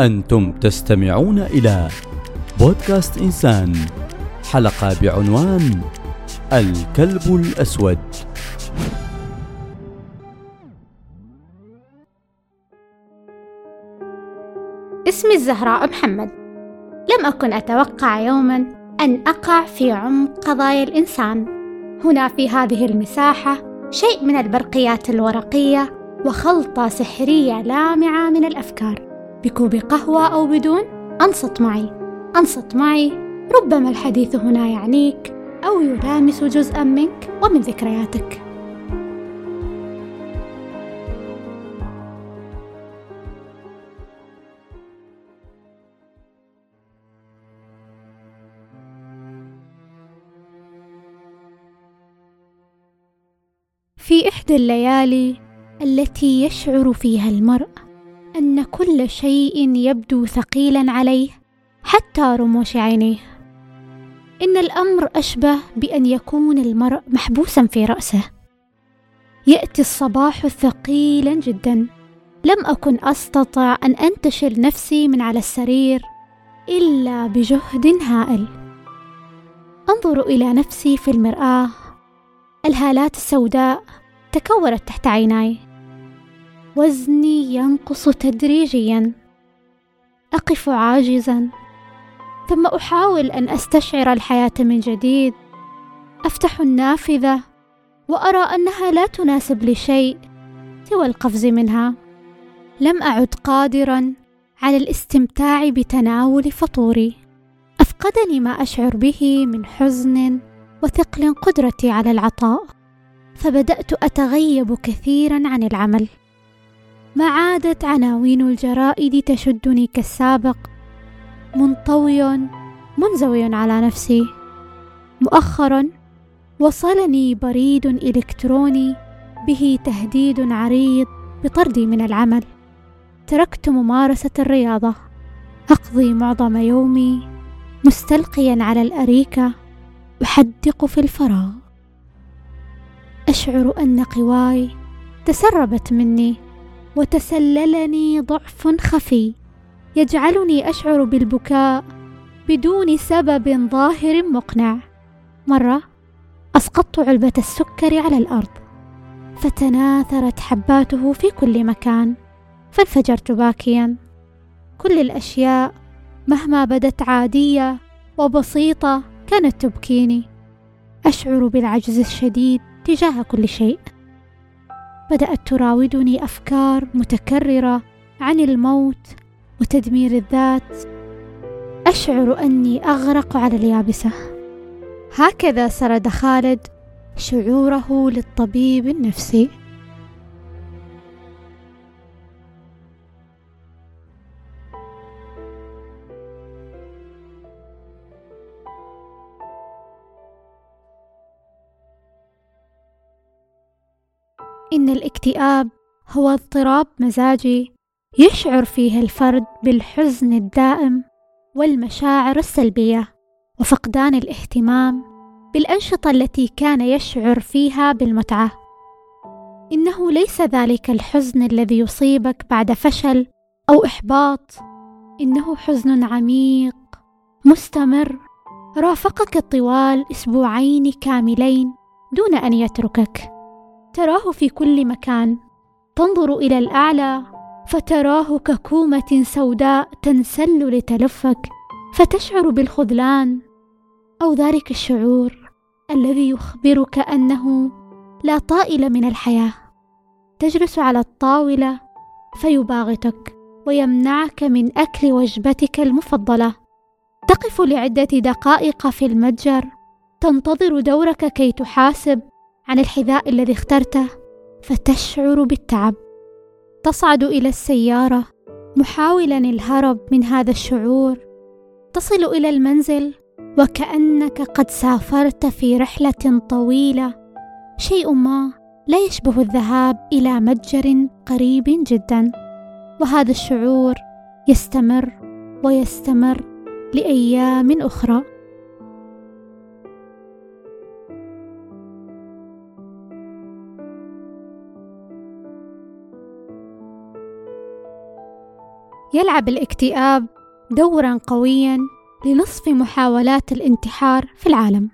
أنتم تستمعون إلى بودكاست إنسان حلقة بعنوان الكلب الأسود. اسمي الزهراء محمد. لم أكن أتوقع يوما أن أقع في عمق قضايا الإنسان. هنا في هذه المساحة شيء من البرقيات الورقية وخلطة سحرية لامعة من الأفكار. بكوب قهوة أو بدون؟ أنصت معي. أنصت معي. ربما الحديث هنا يعنيك أو يلامس جزءا منك ومن ذكرياتك. في إحدى الليالي التي يشعر فيها المرء أن كل شيء يبدو ثقيلا عليه حتى رموش عينيه. إن الأمر أشبه بأن يكون المرء محبوسا في رأسه. يأتي الصباح ثقيلا جدا. لم أكن أستطع أن أنتشل نفسي من على السرير إلا بجهد هائل. أنظر إلى نفسي في المرآة. الهالات السوداء تكورت تحت عيناي. وزني ينقص تدريجيا. أقف عاجزا. ثم أحاول أن أستشعر الحياة من جديد. أفتح النافذة وأرى أنها لا تناسب لي شيء سوى القفز منها. لم أعد قادرا على الاستمتاع بتناول فطوري. أفقدني ما أشعر به من حزن وثقل قدرتي على العطاء. فبدأت أتغيب كثيرا عن العمل. ما عادت عناوين الجرائد تشدني كالسابق. منطوي منزوي على نفسي. مؤخرا وصلني بريد إلكتروني به تهديد عريض بطردي من العمل. تركت ممارسة الرياضة. أقضي معظم يومي مستلقيا على الأريكة. أحدق في الفراغ. أشعر أن قواي تسربت مني. وتسللني ضعف خفي. يجعلني أشعر بالبكاء بدون سبب ظاهر مقنع. مرة أسقطت علبة السكر على الأرض فتناثرت حباته في كل مكان فانفجرت باكيا. كل الأشياء مهما بدت عادية وبسيطة كانت تبكيني. أشعر بالعجز الشديد تجاه كل شيء. بدأت تراودني أفكار متكررة عن الموت وتدمير الذات. أشعر أني أغرق على اليابسة. هكذا سرد خالد شعوره للطبيب النفسي. إن الاكتئاب هو اضطراب مزاجي يشعر فيه الفرد بالحزن الدائم والمشاعر السلبية وفقدان الاهتمام بالأنشطة التي كان يشعر فيها بالمتعة. إنه ليس ذلك الحزن الذي يصيبك بعد فشل أو إحباط، إنه حزن عميق مستمر رافقك طوال أسبوعين كاملين دون أن يتركك. تراه في كل مكان. تنظر إلى الأعلى فتراه ككومة سوداء تنسل لتلفك فتشعر بالخذلان أو ذلك الشعور الذي يخبرك أنه لا طائل من الحياة. تجلس على الطاولة فيباغتك ويمنعك من أكل وجبتك المفضلة. تقف لعدة دقائق في المتجر تنتظر دورك كي تحاسب عن الحذاء الذي اخترته فتشعر بالتعب. تصعد إلى السيارة محاولا الهرب من هذا الشعور. تصل إلى المنزل وكأنك قد سافرت في رحلة طويلة. شيء ما لا يشبه الذهاب إلى متجر قريب جدا. وهذا الشعور يستمر ويستمر لأيام أخرى. يلعب الاكتئاب دورا قويا لنصف محاولات الانتحار في العالم.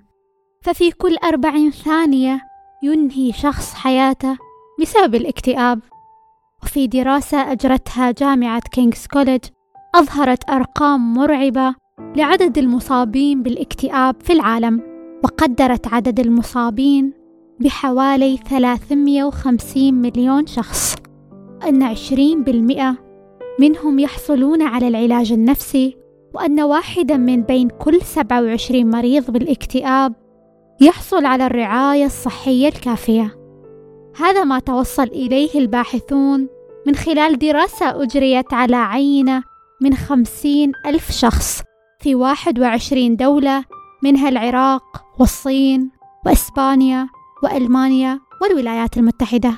ففي كل أربعين ثانية ينهي شخص حياته بسبب الاكتئاب. وفي دراسة أجرتها جامعة كينغز كوليدج أظهرت أرقام مرعبة لعدد المصابين بالاكتئاب في العالم وقدرت عدد المصابين بحوالي 350 مليون شخص. أن 20% منهم يحصلون على العلاج النفسي وأن واحدا من بين كل 27 مريض بالاكتئاب يحصل على الرعاية الصحية الكافية. هذا ما توصل إليه الباحثون من خلال دراسة أجريت على عينة من خمسين ألف شخص في واحد وعشرين دولة منها العراق والصين وإسبانيا وألمانيا والولايات المتحدة.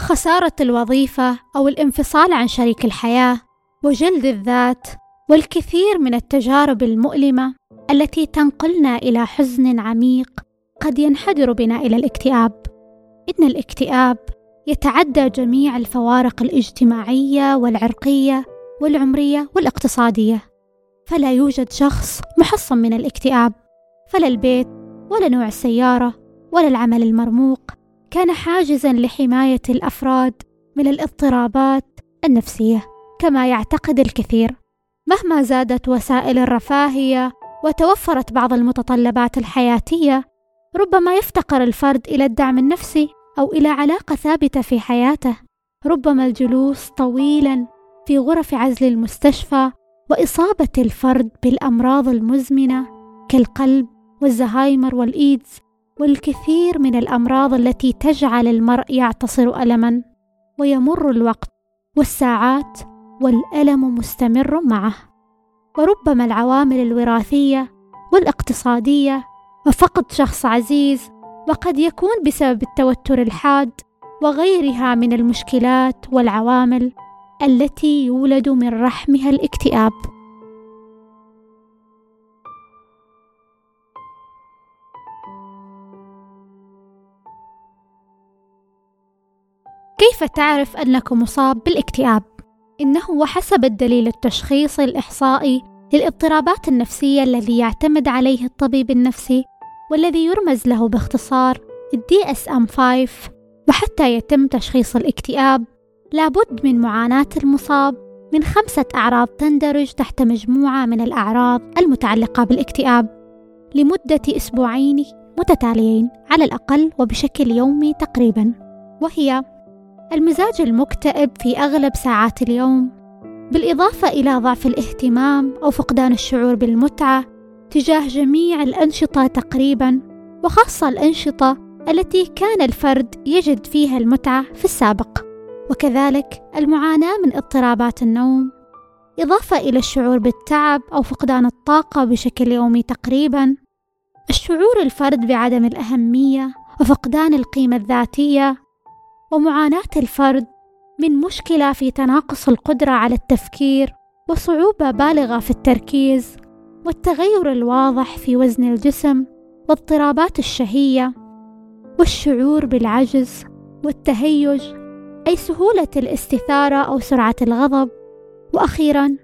خسارة الوظيفة أو الانفصال عن شريك الحياة وجلد الذات والكثير من التجارب المؤلمة التي تنقلنا إلى حزن عميق قد ينحدر بنا إلى الاكتئاب. إن الاكتئاب يتعدى جميع الفوارق الاجتماعية والعرقية والعمرية والاقتصادية. فلا يوجد شخص محصن من الاكتئاب، فلا البيت ولا نوع السيارة ولا العمل المرموق كان حاجزا لحماية الأفراد من الاضطرابات النفسية كما يعتقد الكثير. مهما زادت وسائل الرفاهية وتوفرت بعض المتطلبات الحياتية ربما يفتقر الفرد إلى الدعم النفسي أو إلى علاقة ثابتة في حياته ربما الجلوس طويلا في غرف عزل المستشفى وإصابة الفرد بالأمراض المزمنة كالقلب والزهايمر والإيدز والكثير من الأمراض التي تجعل المرء يعتصر الما ويمر الوقت والساعات والألم مستمر معه. وربما العوامل الوراثية والاقتصادية وفقد شخص عزيز وقد يكون بسبب التوتر الحاد وغيرها من المشكلات والعوامل التي يولد من رحمها الاكتئاب. كيف تعرف أنك مصاب بالاكتئاب؟ إنه وحسب الدليل التشخيصي الإحصائي للاضطرابات النفسية الذي يعتمد عليه الطبيب النفسي والذي يرمز له باختصار DSM-5 وحتى يتم تشخيص الاكتئاب لابد من معاناة المصاب من خمسة أعراض تندرج تحت مجموعة من الأعراض المتعلقة بالاكتئاب لمدة أسبوعين متتاليين على الأقل وبشكل يومي تقريبا وهي المزاج المكتئب في أغلب ساعات اليوم. بالإضافة إلى ضعف الاهتمام أو فقدان الشعور بالمتعة تجاه جميع الأنشطة تقريبا وخاصة الأنشطة التي كان الفرد يجد فيها المتعة في السابق وكذلك المعاناة من اضطرابات النوم. إضافة إلى الشعور بالتعب أو فقدان الطاقة بشكل يومي تقريبا الشعور الفرد بعدم الأهمية وفقدان القيمة الذاتية ومعاناة الفرد من مشكلة في تناقص القدرة على التفكير وصعوبة بالغة في التركيز والتغير الواضح في وزن الجسم واضطرابات الشهية والشعور بالعجز والتهيج أي سهولة الاستثارة أو سرعة الغضب وأخيرا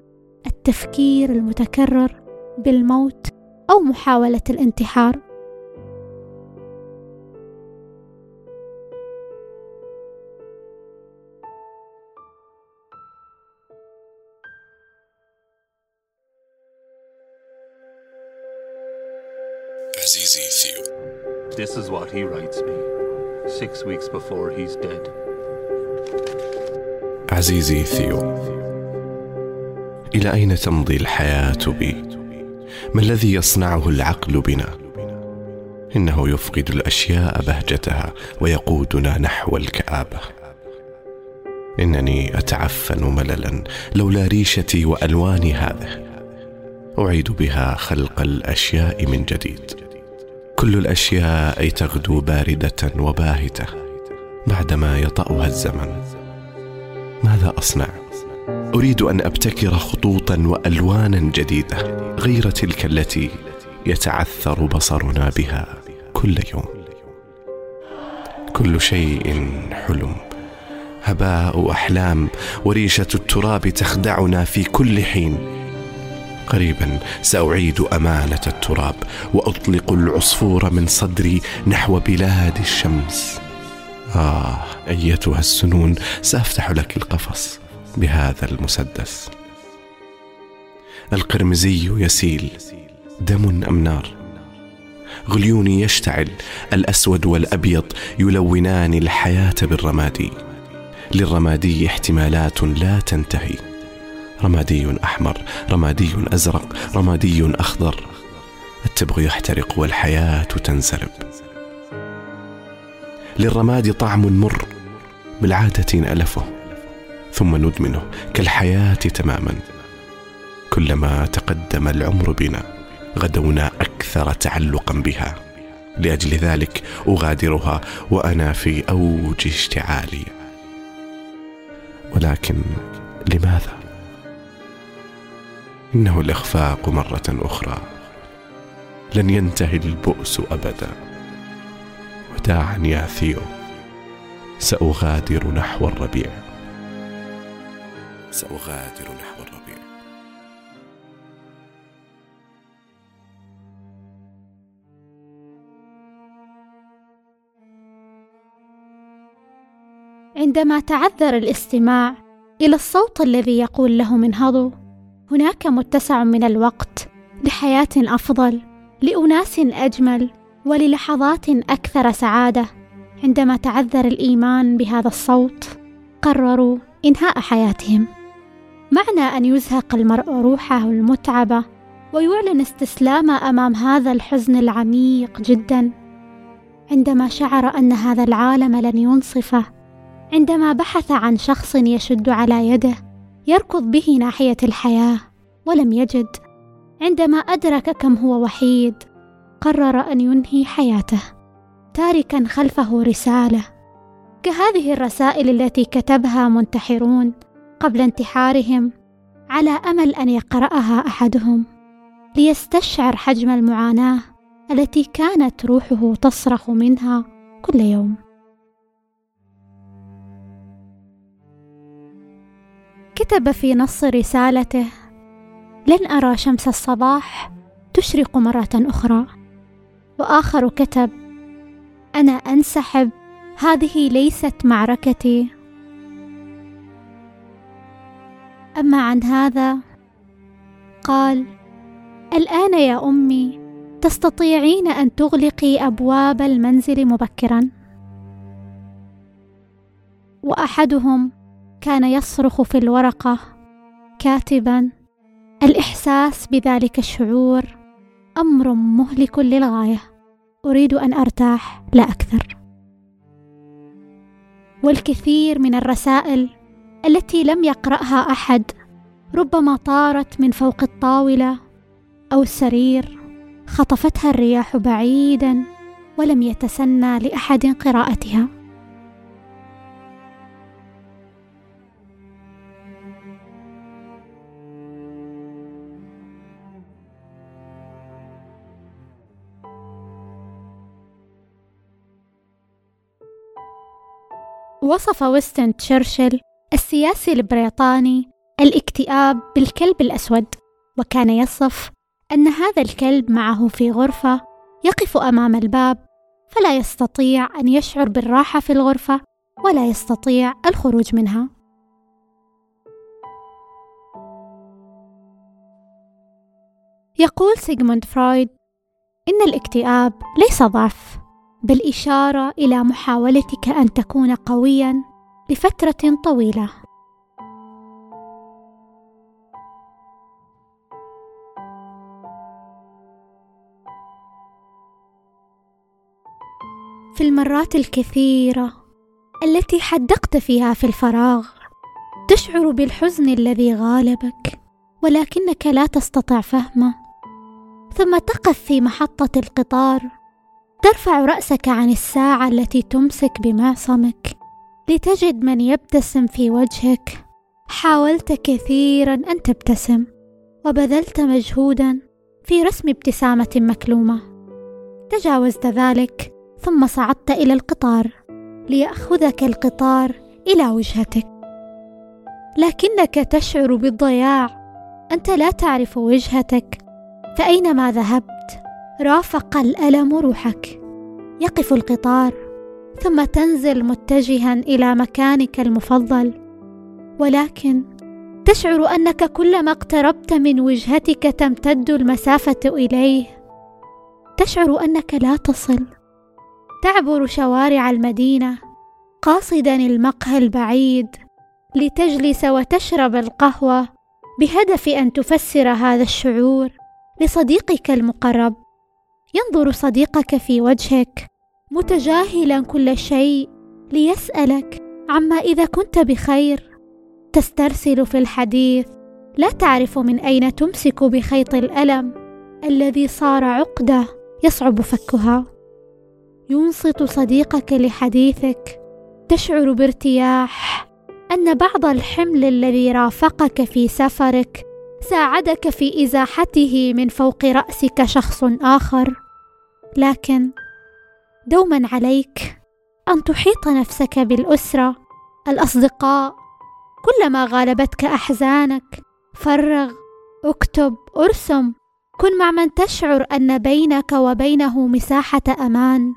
التفكير المتكرر بالموت أو محاولة الانتحار. Azizi Theo. This is what he writes me six weeks before he's dead. عزيزي ثيو إلى أين تمضي الحياة بي؟ ما الذي يصنعه العقل بنا؟ إنه يفقد الأشياء بهجتها ويقودنا نحو الكآبة إنني أتعفن مللا لولا ريشتي وألواني هذه أعيد بها خلق الأشياء من جديد كل الأشياء تغدو باردة وباهتة بعدما يطأها الزمن. ماذا أصنع؟ أريد أن أبتكر خطوطا والوانا جديدة غير تلك التي يتعثر بصرنا بها كل يوم. كل شيء حلم هباء أحلام وريشة التراب تخدعنا في كل حين. قريبا سأعيد أمانة التراب وأطلق العصفور من صدري نحو بلاد الشمس. آه أيتها السنون سأفتح لك القفص بهذا المسدس. القرمزي يسيل دم أم نار؟ غليوني يشتعل الأسود والأبيض يلونان الحياة بالرمادي. للرمادي احتمالات لا تنتهي. رمادي أحمر رمادي أزرق رمادي أخضر. التبغ يحترق والحياة تنسلب للرماد طعم مر بالعادة نالفه ثم ندمنه كالحياة تماما. كلما تقدم العمر بنا غدونا أكثر تعلقا بها. لأجل ذلك أغادرها وأنا في أوج اشتعالي. ولكن لماذا؟ إنه الاخفاق مره أخرى. لن ينتهي البؤس أبدا. وداعا يا ثيو سأغادر نحو الربيع. سأغادر نحو الربيع. عندما تعذر الاستماع إلى الصوت الذي يقول له انهضوا هناك متسع من الوقت لحياة أفضل لأناس أجمل وللحظات أكثر سعادة. عندما تعذر الإيمان بهذا الصوت قرروا إنهاء حياتهم. معنى أن يزهق المرء روحه المتعبة ويعلن استسلامه أمام هذا الحزن العميق جدا. عندما شعر أن هذا العالم لن ينصفه عندما بحث عن شخص يشد على يده يركض به ناحية الحياة ولم يجد. عندما أدرك كم هو وحيد قرر أن ينهي حياته تاركا خلفه رسالة. كهذه الرسائل التي كتبها منتحرون قبل انتحارهم على أمل أن يقرأها أحدهم ليستشعر حجم المعاناة التي كانت روحه تصرخ منها كل يوم. كتب في نص رسالته لن أرى شمس الصباح تشرق مرة أخرى. وآخر كتب أنا أنسحب هذه ليست معركتي. أما عن هذا قال الآن يا أمي تستطيعين أن تغلقي أبواب المنزل مبكرا. وأحدهم كان يصرخ في الورقة كاتبا الإحساس بذلك الشعور أمر مهلك للغاية أريد أن أرتاح لا أكثر. والكثير من الرسائل التي لم يقرأها أحد ربما طارت من فوق الطاولة أو السرير خطفتها الرياح بعيدا ولم يتسنى لأحد قراءتها. وصف وينستون تشرشل السياسي البريطاني الاكتئاب بالكلب الأسود وكان يصف أن هذا الكلب معه في غرفة يقف أمام الباب فلا يستطيع أن يشعر بالراحة في الغرفة ولا يستطيع الخروج منها. يقول سيغموند فرويد إن الاكتئاب ليس ضعف. بل إشارة إلى محاولتك أن تكون قويا لفترة طويلة. في المرات الكثيرة التي حدقت فيها في الفراغ تشعر بالحزن الذي غالبك ولكنك لا تستطيع فهمه. ثم تقف في محطة القطار ترفع رأسك عن الساعة التي تمسك بمعصمك لتجد من يبتسم في وجهك. حاولت كثيرا أن تبتسم وبذلت مجهودا في رسم ابتسامة مكلومة. تجاوزت ذلك ثم صعدت إلى القطار ليأخذك القطار إلى وجهتك. لكنك تشعر بالضياع أنت لا تعرف وجهتك فأينما ذهبت رافق الألم روحك. يقف القطار ثم تنزل متجها إلى مكانك المفضل. ولكن تشعر أنك كلما اقتربت من وجهتك تمتد المسافة إليه. تشعر أنك لا تصل. تعبر شوارع المدينة قاصدا المقهى البعيد لتجلس وتشرب القهوة بهدف أن تفسر هذا الشعور لصديقك المقرب. ينظر صديقك في وجهك متجاهلا كل شيء ليسألك عما إذا كنت بخير. تسترسل في الحديث لا تعرف من أين تمسك بخيط الألم الذي صار عقدة يصعب فكها. ينصت صديقك لحديثك تشعر بارتياح أن بعض الحمل الذي رافقك في سفرك ساعدك في إزاحته من فوق رأسك شخص آخر. لكن دوما عليك أن تحيط نفسك بالأسرة. الأصدقاء كلما غالبتك أحزانك فرغ اكتب ارسم. كن مع من تشعر أن بينك وبينه مساحة أمان.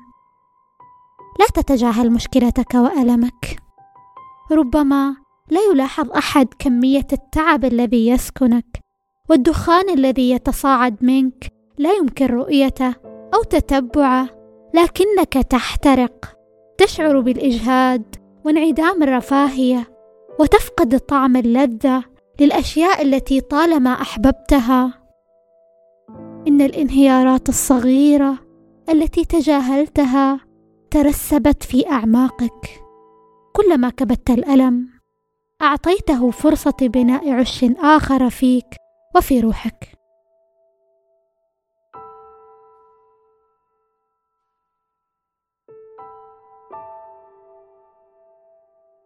لا تتجاهل مشكلتك وألمك. ربما لا يلاحظ أحد كمية التعب الذي يسكنك والدخان الذي يتصاعد منك لا يمكن رؤيته أو تتبعه لكنك تحترق تشعر بالإجهاد وانعدام الرفاهية وتفقد طعم اللذة للأشياء التي طالما أحببتها. إن الانهيارات الصغيرة التي تجاهلتها ترسبت في أعماقك كلما كبت الألم. أعطيته فرصة بناء عش آخر فيك وفي روحك.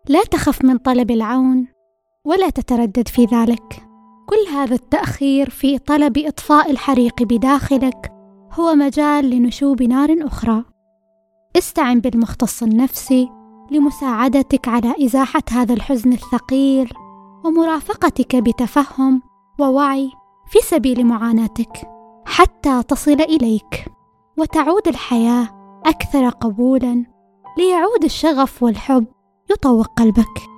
لا تخف من طلب العون ولا تتردد في ذلك. كل هذا التأخير في طلب إطفاء الحريق بداخلك هو مجال لنشوب نار أخرى. استعن بالمختص النفسي لمساعدتك على إزاحة هذا الحزن الثقيل ومرافقتك بتفهم ووعي في سبيل معاناتك حتى تصل إليك. وتعود الحياة أكثر قبولا ليعود الشغف والحب يطوق قلبك.